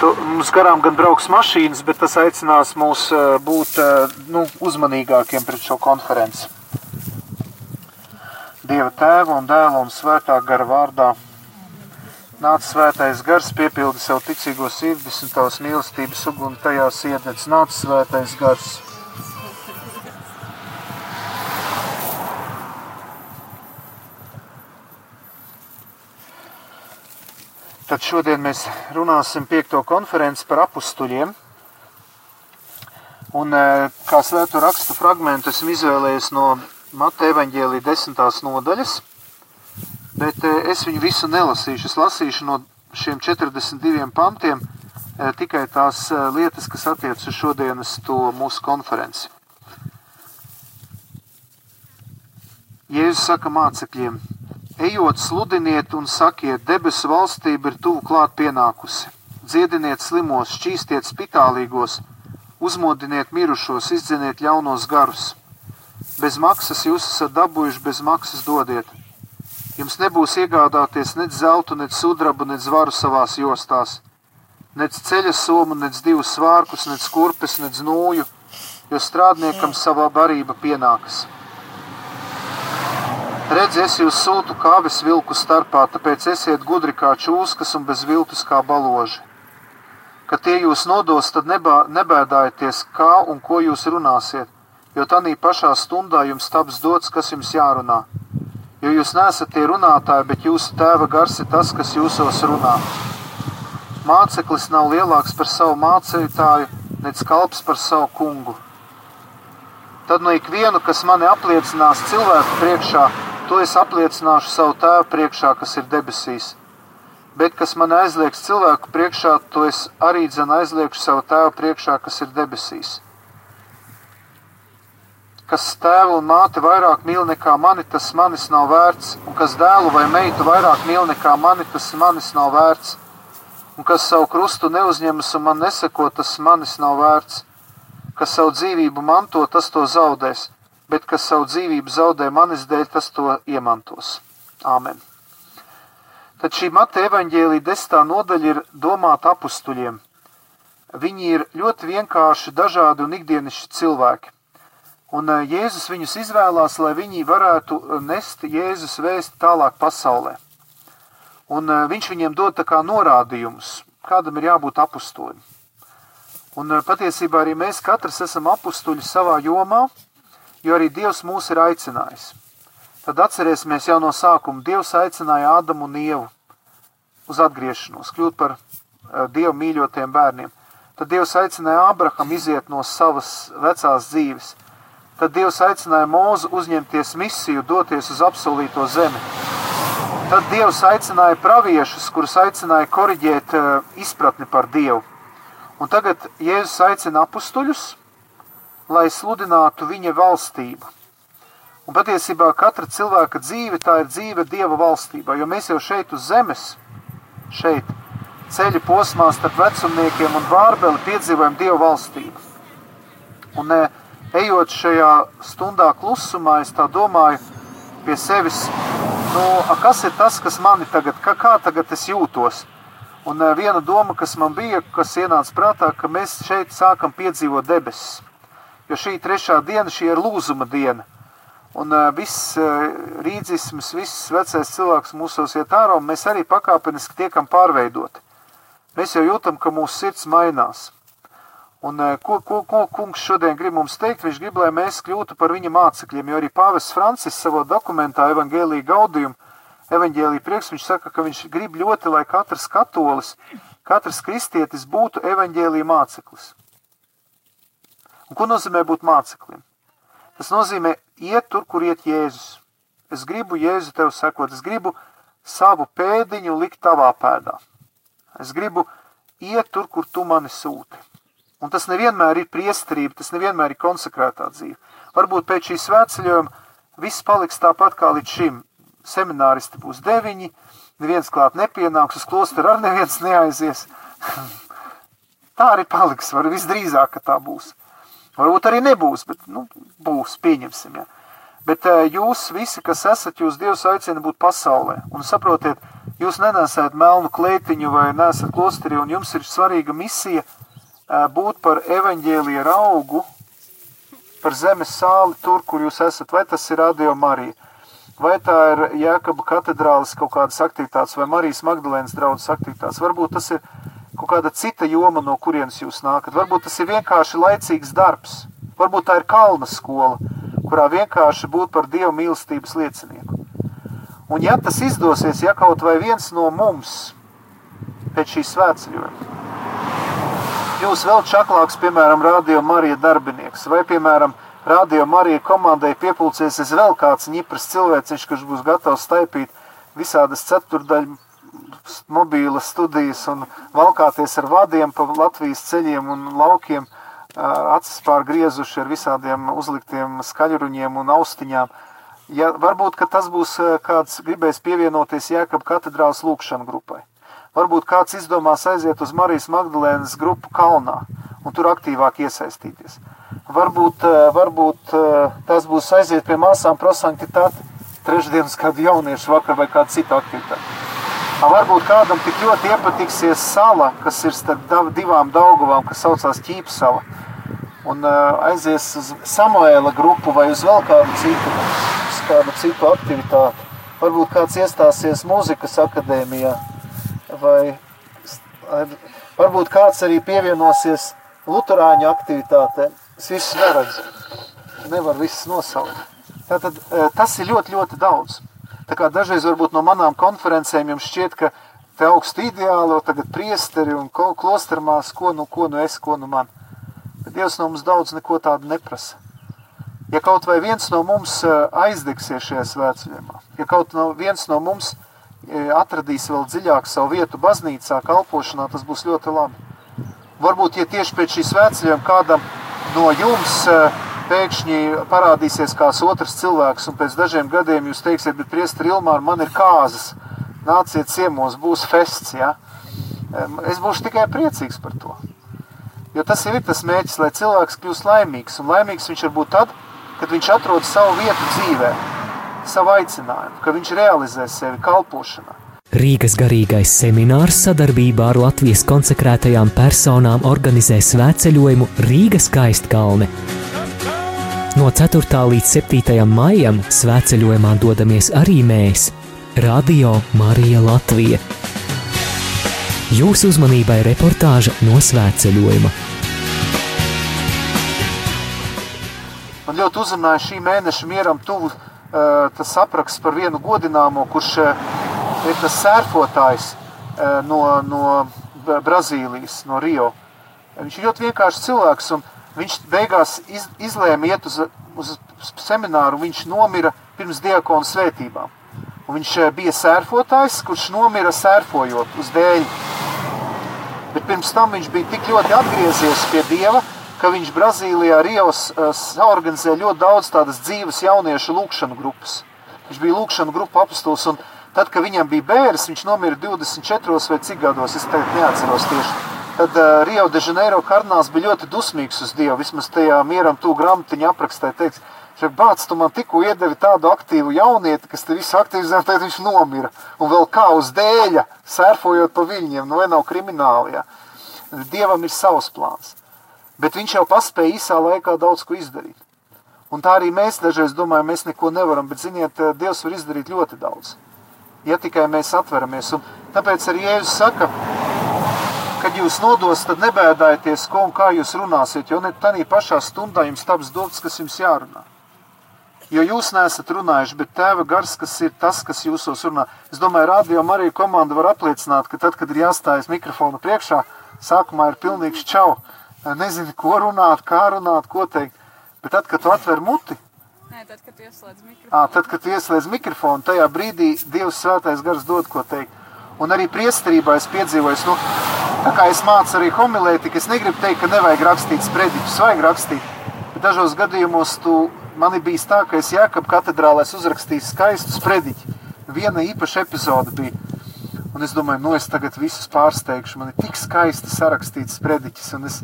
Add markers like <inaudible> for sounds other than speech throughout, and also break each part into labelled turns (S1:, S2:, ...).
S1: tu, mums garām gan brauks mašīnas, bet tas aicinās mūs būt nu, uzmanīgākiem pret šo konferenci. Dieva tēva un dēla un svētā gara vārdā. Nāc svētais gars, piepildi savu ticīgo sirdis un tavas mīlestības uguni tajās iededz. Nāc svētais gars. Tad šodien mēs runāsim piekto konferenci par apstuļiem. Un e, kā svēto rakstu fragmentu esmu izvēlējies no Mateja evaņģēlī desmitās nodaļas, bet e, es viņu visu nelasīšu. Es lasīšu no šiem 42 pantiem e, tikai tās lietas, kas attiec uz šodienas to mūsu konferenci. Jēzus saka mācekļiem, Ejot, sludiniet un sakiet, debesu valstība ir tuvu klāt pienākusi. Dziediniet slimos, šķīstiet spitālīgos, uzmodiniet mirušos, izdziniet ļaunos garus. Bez maksas jūs esat dabūjuši, bez maksas dodiet. Jums nebūs iegādāties nec zeltu, nec sudrabu, nec varu savās jostās, nec ceļa somu, nec divus svārkus, nec kurpes, nec nūju, jo strādniekam savā barība pienākas. Redz, es jūs sūtu kā avis vilku starpā, tāpēc esiet gudri kā čūskas un bez viltus kā baloži. Kad tie jūs nodos, tad nebā, nebēdājieties, kā un ko jūs runāsiet, jo tanī pašā stundā jums taps dots, kas jums jārunā. Jo jūs nesat tie runātāji, bet jūsu tēva gars ir tas, kas jūsos runā. Māceklis nav lielāks par savu mācītāju, nec kalps par savu kungu. Tad no ikvienu, kas mani apliecinās cilvēku priekšā, To es apliecināšu savu tēvu priekšā, kas ir debesīs. Bet kas man aizliegs cilvēku priekšā, to es arī dzen aizliegšu savu tēvu priekšā, kas ir debesīs. Kas tēvu un māti vairāk mīl nekā mani, tas manis nav vērts, un kas dēlu vai meitu vairāk mīl nekā mani, tas manis nav vērts, un kas savu krustu neuzņemas un man neseko, tas manis nav vērts, kas savu dzīvību manto, tas to zaudēs bet kas savu dzīvību zaudē manis dēļ, tas to iemantos. Āmen. Tad šī Mateja evaņģēlīja desmitā nodaļa ir domāta apstuļiem. Viņi ir ļoti vienkārši, dažādi un ikdienišķi cilvēki. Un eh, Jēzus viņus izvēlās, lai viņi varētu eh, nest Jēzus vēstu tālāk pasaulē. Un eh, viņš viņiem dod tā kā norādījumus, kādam ir jābūt apustulim. Un patiesībā arī mēs katrs esam apustuļi savā jomā, jo arī Dievs mūs ir aicinājis. Tad atcerēsimies jau no sākuma, Dievs aicināja Ādamu un Ievu uz atgriešanos, kļūt par uh, Dievu mīļotiem bērniem. Tad Dievs aicināja Abraham iziet no savas vecās dzīves. Tad Dievs aicināja Mūzu uzņemties misiju, doties uz apsolīto zemi. Tad Dievs aicināja praviešus, kurus aicināja koriģēt uh, izpratni par Dievu. Un tagad Jēzus aicina apustuļus, lai sludinātu viņa valstību. Un patiesībā katra cilvēka dzīve tā ir dzīve Dieva valstībā, jo mēs jau šeit uz zemes, šeit ceļu posmā starp vecumniekiem un bārbeli piedzīvojam Dieva valstību. Un e, ejot šajā stundā klusumā, es tā domāju pie sevis, nu, kas ir tas, kas mani tagad, kā, kā tagad es jūtos? Un e, viena doma, kas man bija, kas ienāca prātā, ka mēs šeit sākam piedzīvot debesis jo šī trešā diena, šī ir lūzuma diena. Un uh, viss uh, rīdzisms, viss vecais cilvēks mūsos iet ārā, un mēs arī pakāpeniski tiekam pārveidoti. Mēs jau jūtam, ka mūsu sirds mainās. Un uh, ko, ko, ko kungs šodien grib mums teikt? Viņš grib, lai mēs kļūtu par viņa mācekļiem, jo arī pāvests Francis savā dokumentā Evangelija Gaudijumu, Evangelija prieks, viņš saka, ka viņš grib ļoti, lai katrs katolis, katrs kristietis būtu Evangelija māceklis. Un ko nozīmē būt māceklim? Tas nozīmē iet tur, kur iet Jēzus. Es gribu Jēzu tev sekot, es gribu savu pēdiņu likt tavā pēdā. Es gribu iet tur, kur tu mani sūti. Un tas nevienmēr ir priesterība, tas nevienmēr ir konsekrētā dzīve. Varbūt pēc šīs svētceļojuma viss paliks tāpat kā līdz šim. Semināristi būs deviņi, neviens klāt nepienāks, uz klosteru arī neviens neaizies. <laughs> tā arī paliks, var visdrīzāk, ka tā būs. Varbūt arī nebūs, bet nu, būs, pieņemsim. Ja. Bet jūs visi, kas esat, jūs Dievs aicina būt pasaulē. Un saprotiet, jūs nenesat melnu kleitiņu vai nesat klosterī, un jums ir svarīga misija būt par evaņģēlija augu, par zemes sāli tur, kur jūs esat, vai tas ir Radio Marija, vai tā ir Jēkaba katedrālis kaut kādas aktivitātes, vai Marijas Magdalēnas draudzes aktivitātes, varbūt tas ir kaut kāda cita joma, no kurienes jūs nākat, varbūt tas ir vienkārši laicīgs darbs, varbūt tā ir kalna skola, kurā vienkārši būt par Dieva mīlestības liecinieku. Un ja tas izdosies, ja kaut vai viens no mums pēc šīs svētceļojuma, jūs vēl čaklāks, piemēram, Radio Marija darbinieks, vai, piemēram, Radio Marija komandai piepulcēsies vēl kāds ņipras cilvēciņš, kurš būs gatavs staipīt visādas ceturdaļu mobīlas studijas un valkāties ar vadiem pa Latvijas ceļiem un laukiem, acis pārgriezuši ar visādiem uzliktiem skaļruņiem un austiņām, Ja, varbūt tas būs kāds gribēs pievienoties Jēkab katedrāls lūkšana grupai. Varbūt kāds izdomās aiziet uz Marijas Magdalēnas grupu kalnā un tur aktīvāk iesaistīties. Varbūt, varbūt tas būs aiziet pie māsām prosanktitāti trešdienas kādu jauniešu vakar vai kādu citu aktivitāti. Varbūt kādam tik ļoti iepatiksies sala, kas ir starp divām Daugavām, kas saucās Ķīpsala, un aizies uz Samuēla grupu vai uz vēl kādu citu kādu citu aktivitāti. Varbūt kāds iestāsies mūzikas akadēmijā, vai varbūt kāds arī pievienosies luterāņu aktivitātēm. Es visus neredzu, nevar visus nosaukt. Tātad tas ir ļoti, ļoti daudz. Tā kā dažreiz varbūt no manām konferencēm jums šķiet, ka te augstu ideālo tagad priesteri un klostermās, ko nu, ko nu es, ko nu man. Bet Dievs no mums daudz neko tādu neprasa. Ja kaut vai viens no mums eh, aizdegsies šajā svētceļā, ja kaut no viens no mums eh, atradīs vēl dziļāk savu vietu baznīcā, kalpošanā, tas būs ļoti labi. Varbūt, ja tieši pēc šīs svētceļiem kādam no jums eh, pēkšņi parādīsies kāds otrs cilvēks, un pēc dažiem gadiem jūs teiksiet, bet priestri Ilmār, man ir kāzas, nāciet ciemos, būs fests, ja? Es būšu tikai priecīgs par to. Jo tas ir tas mēģis, lai cilvēks kļūst laimīgs, un laimīgs viņš var būt tad, kad viņš atrod savu vietu dzīvē, savu aicinājumu, ka viņš realizē sevi kalpošanā.
S2: Rīgas garīgais seminārs sadarbībā ar Latvijas konsekrētajām personām organizē svētceļojumu Rīgas skaistkalne. No 4. līdz 7. maijam svētceļojumā dodamies arī mēs, Radio Marija Latvija. Jūsu uzmanībai reportāža no svētceļojuma.
S1: Man ļoti uzrunāja šī mēneša mieram tuvu uh, tas apraksts par vienu godināmo, kurš uh, ir tas sērfotājs uh, no, no Brazīlijas, no Rio. Viņš ir ļoti vienkāršs cilvēks, un viņš beigās iz, izlēma iet uz, uz semināru, viņš nomira pirms diakonu svētībām. Un viņš bija sērfotājs, kurš nomira sērfojot uz dēļ. Bet pirms tam viņš bija tik ļoti atgriezies pie Dieva, ka viņš Brazīlijā, Rijos, uh, saorganizēja ļoti daudz tādas dzīves jauniešu lūkšanu grupas. Viņš bija lūkšanu grupu apstāsts, un tad, kad viņam bija bērns, viņš nomira 24 vai cik gados, es tagad neatceros tieši. Tad uh, Rio de Janeiro kardināls bija ļoti dusmīgs uz Dievu, vismaz tajā mieram tū grāmatiņa aprakstē teiks, Šeit bāc, tu man tikko iedevi tādu aktīvu jaunieti, kas te visu aktivizē, tad viņš nomira. Un vēl kā uz dēļa, sērfojot pa viņiem, nu vai nav krimināli, ja? Dievam ir savs plāns bet viņš jau paspēja īsā laikā daudz ko izdarīt. Un tā arī mēs dažreiz domājam, mēs neko nevaram, bet ziniet, eh, Dievs var izdarīt ļoti daudz. Ja tikai mēs atveramies. Un tāpēc arī Jēzus saka, kad jūs nodos, tad nebēdājieties, ko un kā jūs runāsiet, jo ne tādā pašā stundā jums taps dots, kas jums jārunā. Jo jūs neesat runājuši, bet tēva gars, kas ir tas, kas jūsos runā. Es domāju, radio Marija komanda var apliecināt, ka tad, kad ir jāstājas mikrofona priekšā, sākumā ir pilnīgs čau nezini, ko runāt, kā runāt, ko teikt. Bet tad, kad tu atver muti,
S3: Nē, tad, kad tu ieslēdz mikrofonu,
S1: à, tad, kad tu ieslēdz mikrofonu, tajā brīdī Dievs svētais gars dod ko teikt. Un arī priesterībā es piedzīvoju, nu, tā kā es mācu arī homilētiku, es negribu teikt, ka nevajag rakstīt sprediķus, vajag rakstīt. Bet dažos gadījumos tu, man ir bijis tā, ka es Jēkab katedrālēs uzrakstīju skaistu sprediķi. Viena īpaša epizode bija. Un es domāju, nu es tagad visus pārsteigšu. Man ir tik skaisti sarakstīts sprediķis, un es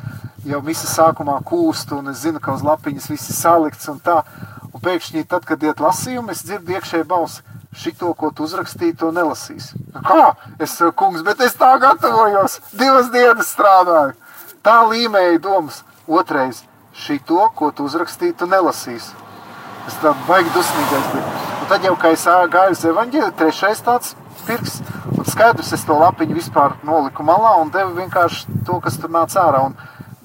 S1: jau visu sākumā kūstu, un es zinu, ka uz lapiņas viss ir salikts un tā. Un pēkšņi, tad, kad iet lasījumi, es dzirdu iekšēju balsi. Šito, ko tu uzrakstīji, to nelasīs. Kā? Es saku, kungs, bet es tā gatavojos, divas dienas strādāju. Tā līmēja domas. Otrais, šito, ko tu uzrakstīji, tu nelasīs. Es tā baigi dusmīgais biju. Un tad jau, kā es gāju uz evaņģēli, trešais tāds pirks, un skaidrs, es to lapiņu vispār noliku malā un devu vienkārši to, kas tur nāca ārā. Un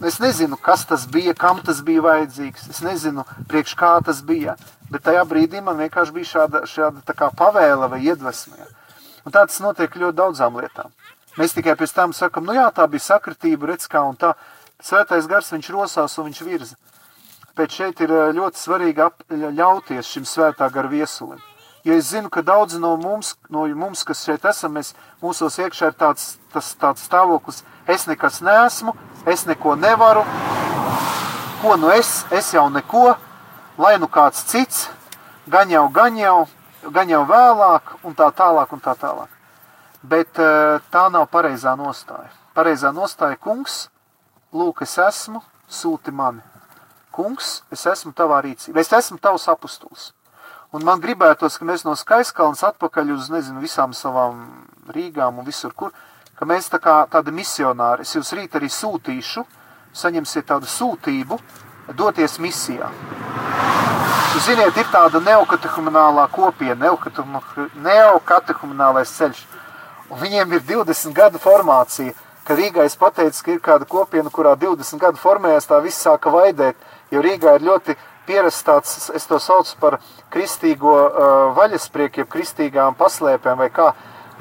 S1: es nezinu, kas tas bija, kam tas bija vajadzīgs. Es nezinu, priekš kā tas bija. Bet tajā brīdī man vienkārši bija šāda, šāda pavēle vai iedvesma. Un tā tas notiek ļoti daudzām lietām. Mēs tikai pēc tam sakam, nu jā, tā bija sakritība, redz kā un tā. Svētais gars viņš rosās un viņš virza. Pēc šeit ir ļoti svarīgi ap, ļauties šim svētā gara viesulim. Jo es zinu, ka daudzi no mums, no mums kas šeit esam, mēs, mūsos iekšā ir tāds, tas, tāds stāvoklis, es nekas neesmu, es neko nevaru, ko nu es, es jau neko, lai nu kāds cits, gan jau, gan jau, gan jau vēlāk, un tā tālāk, un tā tālāk. Bet eh, tā nav pareizā nostāja. Pareizā nostāja, kungs, lūk, es esmu, sūti mani. Kungs, es esmu tavā rīcībā, es esmu tavs apustulis. Un man gribētos, ka mēs no Skaiskalnas atpakaļ uz, nezinu, visām savām Rīgām un visur, kur, ka mēs tā kā tādi misionāri, es jūs rīt arī sūtīšu, saņemsiet tādu sūtību, doties misijā. Ziniet, ir tāda neokatehuminālā kopiena, neokatehuminālais ceļš. Un viņiem ir 20 gadu formācija, ka Rīgā es pateicu, ka ir kāda kopiena, kurā 20 gadu formējās, tā viss sāka vaidēt, jo Rīgā ir ļoti pierasts tāds, es to saucu par kristīgo uh, vaļasprieku, jeb kristīgām paslēpēm vai kā,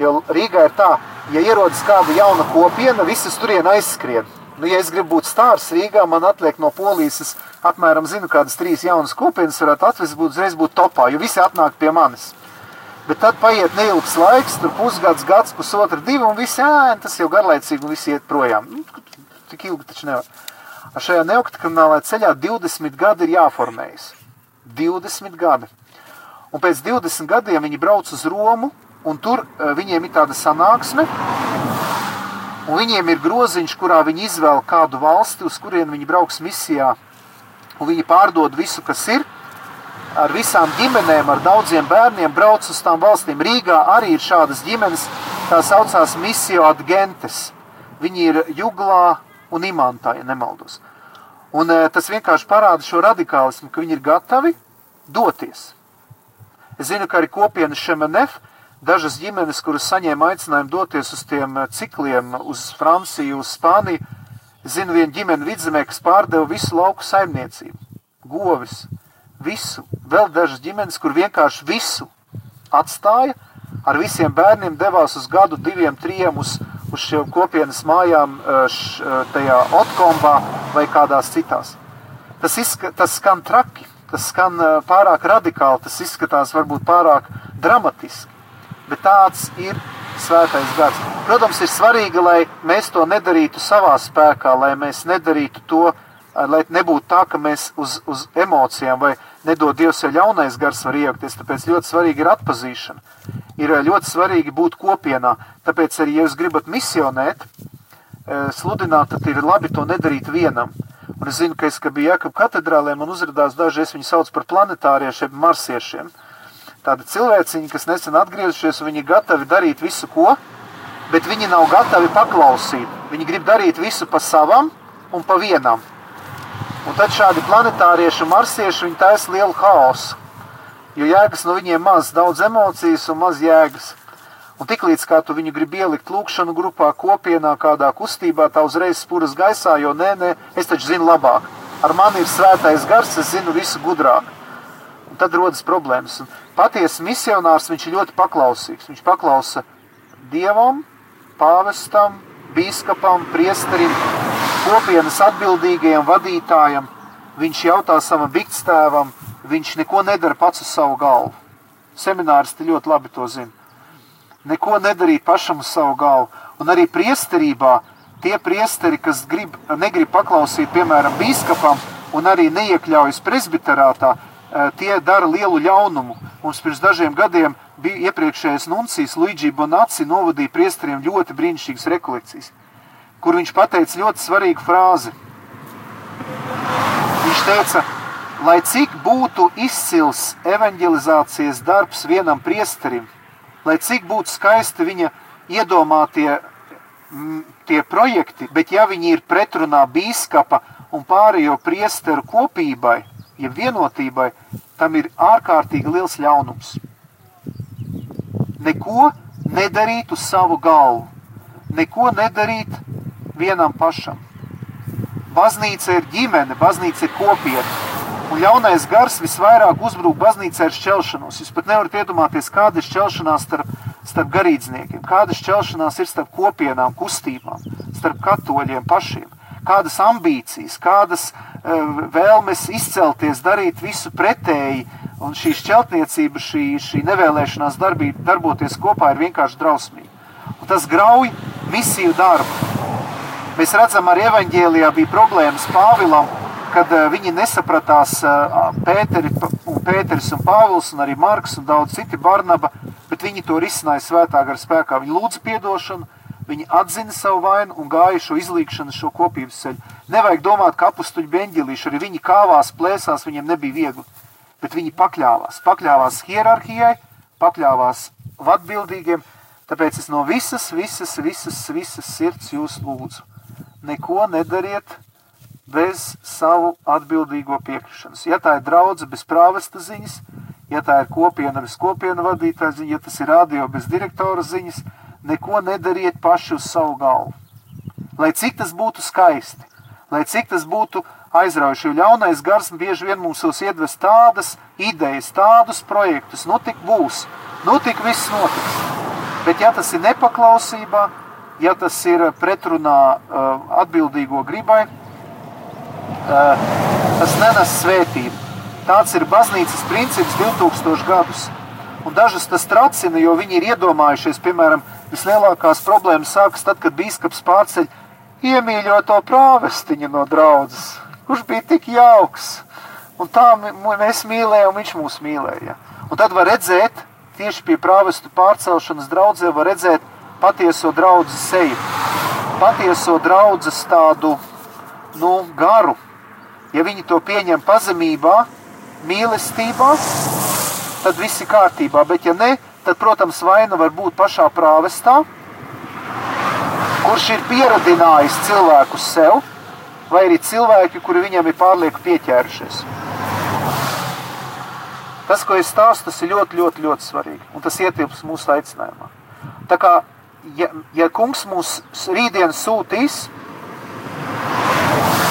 S1: jo Rīgā ir tā, ja ierodas kāda jauna kopiena, visas turien aizskrien. Nu, ja es gribu būt stārs Rīgā, man atliek no polijas, es apmēram zinu, kādas trīs jaunas kopienas varētu atvest, būtu uzreiz būt topā, jo visi atnāk pie manis. Bet tad paiet neilgs laiks, tur pusgads, gads, pusotra, divi, un visi, ā, tas jau garlaicīgi, un visi iet projām. Nu, tik ilgi taču nevar. Ar šajā neokriminālajā ceļā 20 gadi ir jāformējas. 20 gadi. Un pēc 20 gadiem viņi brauc uz Romu, un tur viņiem ir tāda sanāksme, un viņiem ir groziņš, kurā viņi izvēl kādu valsti, uz kurien viņi brauks misijā, un viņi pārdod visu, kas ir, ar visām ģimenēm, ar daudziem bērniem brauc uz tām valstīm. Rīgā arī ir šādas ģimenes, tā saucās misio adgentes. Viņi ir Juglā un Imantā, ja nemaldos. Un tas vienkārši parāda šo radikālismu, ka viņi ir gatavi doties. Es zinu, ka arī kopienas Šemenef, dažas ģimenes, kuras saņēma aicinājumu doties uz tiem cikliem, uz Franciju, uz Spāniju, zinu vienu ģimeni vidzemē, kas pārdeva visu lauku saimniecību, govis, visu, vēl dažas ģimenes, kur vienkārši visu atstāja, ar visiem bērniem devās uz gadu, diviem, trijiem uz, uz šiem kopienas mājām, š, tajā Otkombā vai kādās citās. Tas, izska, tas skan traki, tas skan pārāk radikāli, tas izskatās varbūt pārāk dramatiski, bet tāds ir svētais gars. Protams, ir svarīgi, lai mēs to nedarītu savā spēkā, lai mēs nedarītu to, lai nebūtu tā, ka mēs uz, uz emocijām vai nedod Dievs, ja ļaunais gars var iejaukties. Tāpēc ļoti svarīgi ir atpazīšana. Ir ļoti svarīgi būt kopienā. Tāpēc arī, ja jūs gribat misionēt, sludināt, tad ir labi to nedarīt vienam. Un es zinu, ka es, kad biju Jēkab katedrālē, man uzrādās daži, es viņu sauc par planetāriešiem, marsiešiem. Tādi cilvēciņi, kas nesen atgriezušies, viņi ir gatavi darīt visu, ko, bet viņi nav gatavi paklausīt. Viņi grib darīt visu pa savam un pa vienam. Un tad šādi planetārieši un marsieši viņi taisa lielu haosu. Jo jēgas no viņiem maz, daudz emocijas un maz jēgas. Un tiklīdz kā tu viņu gribi ielikt lūkšanu grupā, kopienā, kādā kustībā, tā uzreiz spuras gaisā, jo nē, nē, es taču zinu labāk. Ar mani ir svētais gars, es zinu visu gudrāk. Tad rodas problēmas. Un patiesa misionārs, viņš ir ļoti paklausīgs. Viņš paklausa dievam, pāvestam, bīskapam, priesterim, kopienas atbildīgajam vadītājam, viņš jautā savam bikstēvam, viņš neko nedara pats uz savu galvu. Semināristi ļoti labi to zina. Neko nedarīt pašam uz savu galvu. Un arī priesterībā tie priesteri, kas grib, negrib paklausīt, piemēram, bīskapam un arī neiekļaujas presbiterātā, tie dara lielu ļaunumu. Mums pirms dažiem gadiem bija iepriekšējais nuncijs Luigi Bonaci novadīja priesteriem ļoti brīnišķīgas rekolekcijas kur viņš pateica ļoti svarīgu frāzi. Viņš teica, lai cik būtu izcils evanģelizācijas darbs vienam priesterim, lai cik būtu skaisti viņa iedomātie m, tie projekti, bet ja viņi ir pretrunā bīskapa un pārējo priesteru kopībai, ja vienotībai, tam ir ārkārtīgi liels ļaunums. Neko nedarīt uz savu galvu, neko nedarīt vienam pašam. Baznīca ir ģimene, baznīca ir kopiena. Un ļaunais gars visvairāk uzbrūk baznīcai ar šķelšanos. Jūs pat nevarat iedomāties, kāda ir šķelšanās starp, starp garīdzniekiem, kāda šķelšanās ir starp kopienām, kustībām, starp katoļiem pašiem, kādas ambīcijas, kādas uh, vēlmes izcelties, darīt visu pretēji. Un šī šķeltniecība, šī, šī nevēlēšanās darbība, darboties kopā ir vienkārši drausmīga. Un tas grauj misiju darbu. Mēs redzam, arī evaņģēlijā bija problēmas Pāvilam, kad uh, viņi nesapratās uh, Pēteri, un Pēteris un Pāvils un arī Marks un daudz citi Barnaba, bet viņi to risināja svētā gara spēkā. Viņi lūdza piedošanu, viņi atzina savu vainu un gāja šo izlīkšanu, šo kopības ceļu. Nevajag domāt, ka apustuļi beņģelīši, arī viņi kāvās, plēsās, viņiem nebija viegli, bet viņi pakļāvās, pakļāvās hierarhijai, pakļāvās vadbildīgiem, tāpēc es no visas, visas, visas, visas sirds jūs lūdzu. Neko nedariet bez savu atbildīgo piekrišanas. Ja tā ir draudze bez prāvesta ziņas, ja tā ir kopiena bez kopiena vadītāja ziņa, ja tas ir radio bez direktora ziņas, neko nedariet paši uz savu galvu. Lai cik tas būtu skaisti, lai cik tas būtu aizraujoši, jo ļaunais gars bieži vien mums iedves tādas idejas, tādus projektus, nu tik būs, nu tik viss notiks. Bet ja tas ir nepaklausībā, ja tas ir pretrunā uh, atbildīgo gribai, uh, tas nenes svētību. Tāds ir baznīcas princips 2000 gadus. Un dažus tas tracina, jo viņi ir iedomājušies, piemēram, vislielākās problēmas sākas tad, kad bīskaps pārceļ iemīļoto prāvestiņu no draudzes, kurš bija tik jauks. Un tā mēs mīlējām, viņš mūs mīlēja. Un tad var redzēt, tieši pie prāvestu pārcelšanas draudzē var redzēt patieso draudzes seju, patieso draudzes tādu nu, garu. Ja viņi to pieņem pazemībā, mīlestībā, tad viss ir kārtībā. Bet, ja ne, tad, protams, vaina var būt pašā prāvestā, kurš ir pieradinājis cilvēku sev, vai arī cilvēki, kuri viņam ir pārlieku pieķērušies. Tas, ko es stāstu, tas ir ļoti, ļoti, ļoti svarīgi. Un tas ietilps mūsu aicinājumā. Tā kā, ja, ja kungs mūs rītdien sūtīs,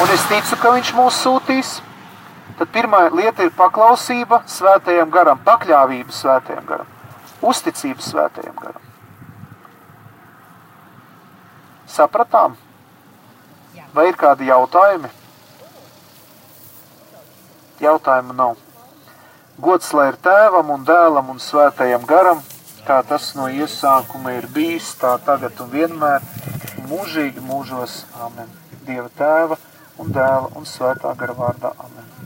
S1: un es ticu, ka viņš mūs sūtīs, tad pirmā lieta ir paklausība svētajam garam, pakļāvība svētajam garam, uzticība svētajam garam. Sapratām? Vai ir kādi jautājumi? Jautājumu nav. Gods lai ir tēvam un dēlam un svētajam garam, kā tas no iesākuma ir bijis, tā tagad un vienmēr, mūžīgi mūžos. Amen. Dieva tēva un dēla un svētā gara vārdā. Amen.